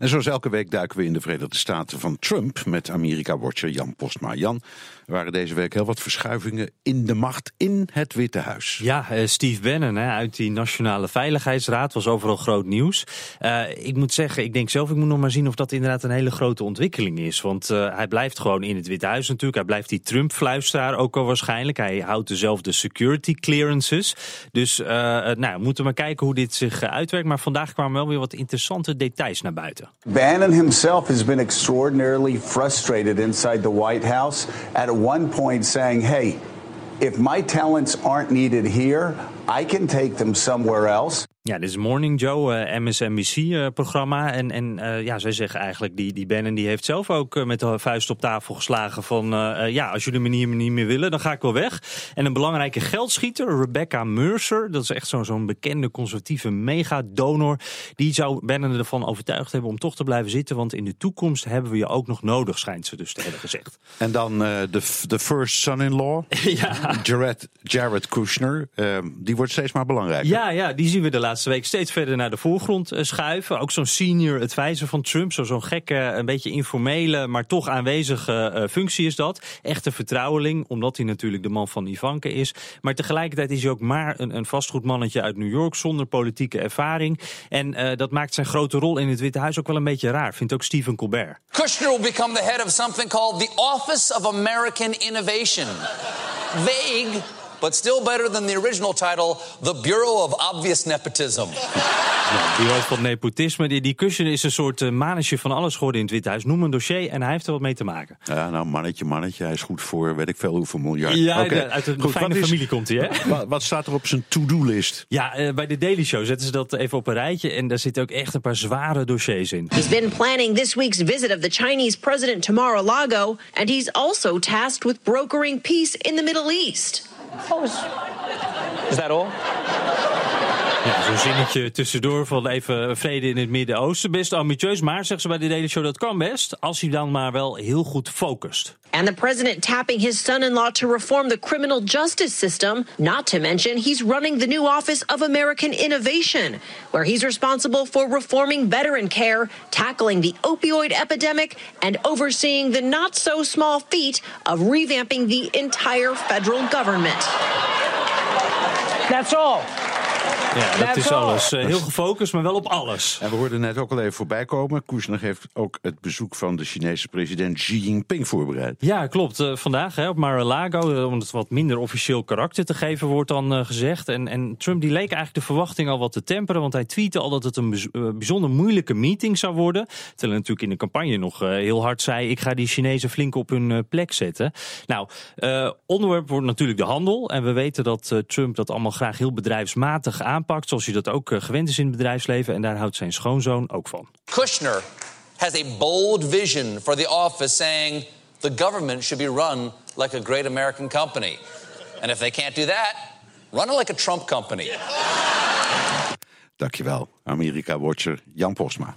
En zoals elke week duiken we in de Verenigde Staten van Trump met Amerika-watcher Jan Postma. Jan, er waren deze week heel wat verschuivingen in de macht in het Witte Huis. Ja, uh, Steve Bannon uit die Nationale Veiligheidsraad was overal groot nieuws. Uh, ik moet zeggen, ik denk zelf, ik moet nog maar zien of dat inderdaad een hele grote ontwikkeling is. Want uh, hij blijft gewoon in het Witte Huis natuurlijk. Hij blijft die Trump-fluisteraar ook al waarschijnlijk. Hij houdt dezelfde security clearances. Dus nou, we moeten maar kijken hoe dit zich uitwerkt. Maar vandaag kwamen wel weer wat interessante details naar buiten. Bannon himself has been extraordinarily frustrated inside the White House, at one point saying, hey, if my talents aren't needed here, I can take them somewhere else. Ja, dit is Morning Joe, uh, MSNBC-programma. Uh, en en uh, ja, zij zeggen eigenlijk, die, die Bannon die heeft zelf ook met de vuist op tafel geslagen van... ja, als jullie me hier niet meer willen, dan ga ik wel weg. En een belangrijke geldschieter, Rebecca Mercer... dat is echt zo'n zo'n bekende conservatieve megadonor... die zou Bannon ervan overtuigd hebben om toch te blijven zitten... want in de toekomst hebben we je ook nog nodig, schijnt ze dus te hebben gezegd. En dan de, de first son-in-law, ja. Jared, Jared Kushner... die wordt steeds maar belangrijker. Ja, ja, die zien we de laatste week steeds verder naar de voorgrond schuiven. Ook zo'n senior advisor van Trump, zo'n gekke, een beetje informele, maar toch aanwezige uh, functie is dat. Echte vertrouweling, omdat hij natuurlijk de man van Ivanka is. Maar tegelijkertijd is hij ook maar een, een vastgoedmannetje uit New York zonder politieke ervaring. En dat maakt zijn grote rol in het Witte Huis ook wel een beetje raar, vindt ook Stephen Colbert. Kushner will become the head of something called the Office of American Innovation. Vague but still better than the original title, The Bureau of Obvious Nepotism. Ja, bureau van nepotisme. Die, die cushion is een soort uh, mannetje van alles geworden in het Witte Huis. Noem een dossier en hij heeft er wat mee te maken. Ja, nou, mannetje, mannetje. Hij is goed voor weet ik veel hoeveel miljard. Ja, okay. uit een goed, fijne familie komt hij, hè? Wat, wat, staat er op zijn to-do-list? Ja, uh, bij de Daily Show zetten ze dat even op een rijtje. En daar zitten ook echt een paar zware dossiers in. He's been planning this week's visit of the Chinese president to Mar-a-Lago. And he's also tasked with brokering peace in the Middle East. Oh, is, is that all? Ja, zo'n zinnetje tussendoor van even vrede in het Midden-Oosten. Best ambitieus, maar zeggen ze bij de Daily Show dat kan best. Als hij dan maar wel heel goed focust. And the president tapping his son-in-law to reform the criminal justice system. Not to mention, he's running the new Office of American Innovation, where he's responsible for reforming veteran care, tackling the opioid epidemic, and overseeing the not so small feat of revamping the entire federal government. That's all. Ja, dat is alles. Uh, heel gefocust, maar wel op alles. En we hoorden net ook al even voorbij komen. Kushner heeft ook het bezoek van de Chinese president Xi Jinping voorbereid. Ja, klopt. Uh, vandaag hè, op Mar-a-Lago, uh, om het wat minder officieel karakter te geven, wordt dan gezegd. En, en Trump die leek eigenlijk de verwachting al wat te temperen, want hij tweette al dat het een bijzonder moeilijke meeting zou worden. Terwijl hij natuurlijk in de campagne nog heel hard zei, ik ga die Chinezen flink op hun plek zetten. Nou, onderwerp wordt natuurlijk de handel. En we weten dat Trump dat allemaal graag heel bedrijfsmatig aan aanpakt, zoals hij dat ook gewend is in het bedrijfsleven. En daar houdt zijn schoonzoon ook van. Kushner has a bold vision for the office saying the government should be run like a great American company. And if they can't do that, run it like a Trump company. Dankjewel, Amerika-watcher Jan Posma.